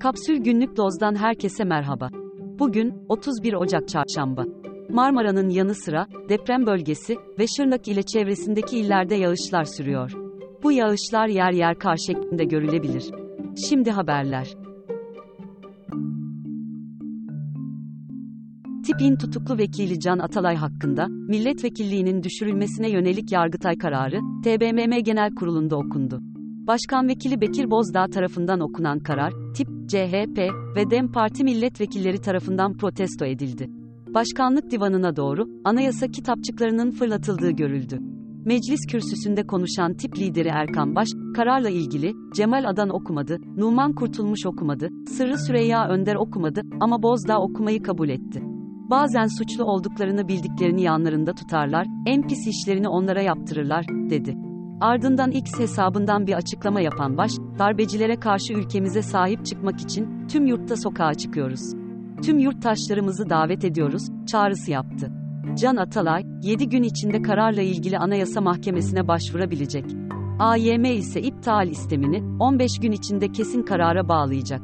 Kapsül Günlük Doz'dan herkese merhaba. Bugün, 31 Ocak Çarşamba. Marmara'nın yanı sıra, deprem bölgesi ve Şırnak ile çevresindeki illerde yağışlar sürüyor. Bu yağışlar yer yer kar şeklinde görülebilir. Şimdi haberler. Tip'in tutuklu vekili Can Atalay hakkında, milletvekilliğinin düşürülmesine yönelik Yargıtay kararı, TBMM Genel Kurulu'nda okundu. Başkan Vekili Bekir Bozdağ tarafından okunan karar, tip, CHP ve DEM Parti milletvekilleri tarafından protesto edildi. Başkanlık divanına doğru, anayasa kitapçıklarının fırlatıldığı görüldü. Meclis kürsüsünde konuşan tip lideri Erkan Baş, kararla ilgili, Cemal Adan okumadı, Numan Kurtulmuş okumadı, Sırrı Süreyya Önder okumadı ama Bozdağ okumayı kabul etti. Bazen suçlu olduklarını bildiklerini yanlarında tutarlar, en pis işlerini onlara yaptırırlar, dedi. Ardından X hesabından bir açıklama yapan Baş, darbecilere karşı ülkemize sahip çıkmak için tüm yurtta sokağa çıkıyoruz. Tüm yurttaşlarımızı davet ediyoruz, çağrısı yaptı. Can Atalay, 7 gün içinde kararla ilgili Anayasa Mahkemesi'ne başvurabilecek. AYM ise iptal istemini 15 gün içinde kesin karara bağlayacak.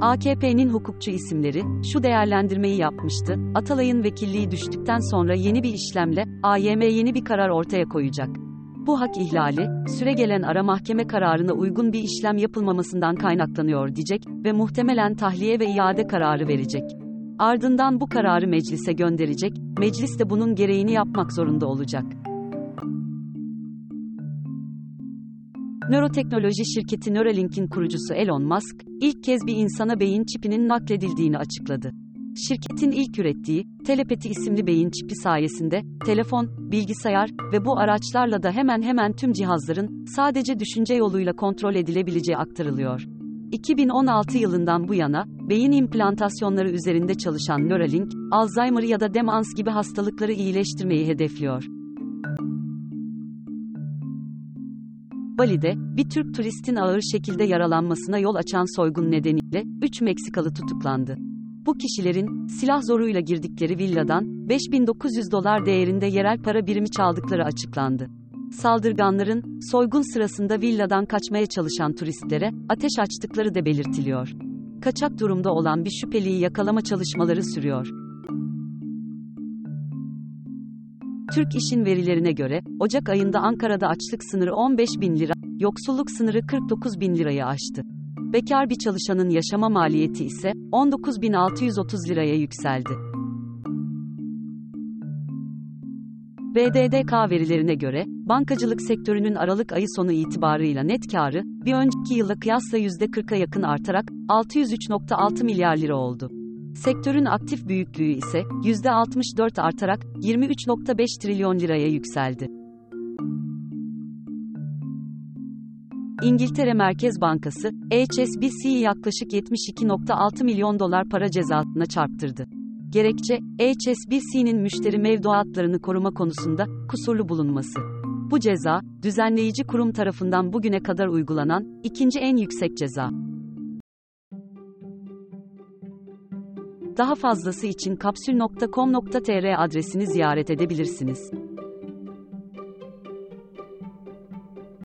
AKP'nin hukukçu isimleri şu değerlendirmeyi yapmıştı. Atalay'ın vekilliği düştükten sonra yeni bir işlemle AYM yeni bir karar ortaya koyacak. Bu hak ihlali, süregelen ara mahkeme kararına uygun bir işlem yapılmamasından kaynaklanıyor diyecek ve muhtemelen tahliye ve iade kararı verecek. Ardından bu kararı meclise gönderecek, meclis de bunun gereğini yapmak zorunda olacak. Nöroteknoloji şirketi Neuralink'in kurucusu Elon Musk, ilk kez bir insana beyin çipinin nakledildiğini açıkladı. Şirketin ilk ürettiği, Telepati isimli beyin çipi sayesinde, telefon, bilgisayar ve bu araçlarla da hemen hemen tüm cihazların, sadece düşünce yoluyla kontrol edilebileceği aktarılıyor. 2016 yılından bu yana, beyin implantasyonları üzerinde çalışan Neuralink, Alzheimer ya da demans gibi hastalıkları iyileştirmeyi hedefliyor. Bali'de, bir Türk turistin ağır şekilde yaralanmasına yol açan soygun nedeniyle, 3 Meksikalı tutuklandı. Bu kişilerin, silah zoruyla girdikleri villadan, 5900 dolar değerinde yerel para birimi çaldıkları açıklandı. Saldırganların, soygun sırasında villadan kaçmaya çalışan turistlere, ateş açtıkları da belirtiliyor. Kaçak durumda olan bir şüpheliyi yakalama çalışmaları sürüyor. Türk İş'in verilerine göre, Ocak ayında Ankara'da açlık sınırı 15 bin lira, yoksulluk sınırı 49 bin lirayı aştı. Bekar bir çalışanın yaşama maliyeti ise 19.630 liraya yükseldi. BDDK verilerine göre, bankacılık sektörünün Aralık ayı sonu itibarıyla net karı, bir önceki yıla kıyasla %40'a yakın artarak, 603.6 milyar lira oldu. Sektörün aktif büyüklüğü ise, %64 artarak, 23.5 trilyon liraya yükseldi. İngiltere Merkez Bankası, HSBC'yi yaklaşık 72.6 milyon dolar para cezasına çarptırdı. Gerekçe, HSBC'nin müşteri mevduatlarını koruma konusunda kusurlu bulunması. Bu ceza, düzenleyici kurum tarafından bugüne kadar uygulanan ikinci en yüksek ceza. Daha fazlası için kapsül.com.tr adresini ziyaret edebilirsiniz.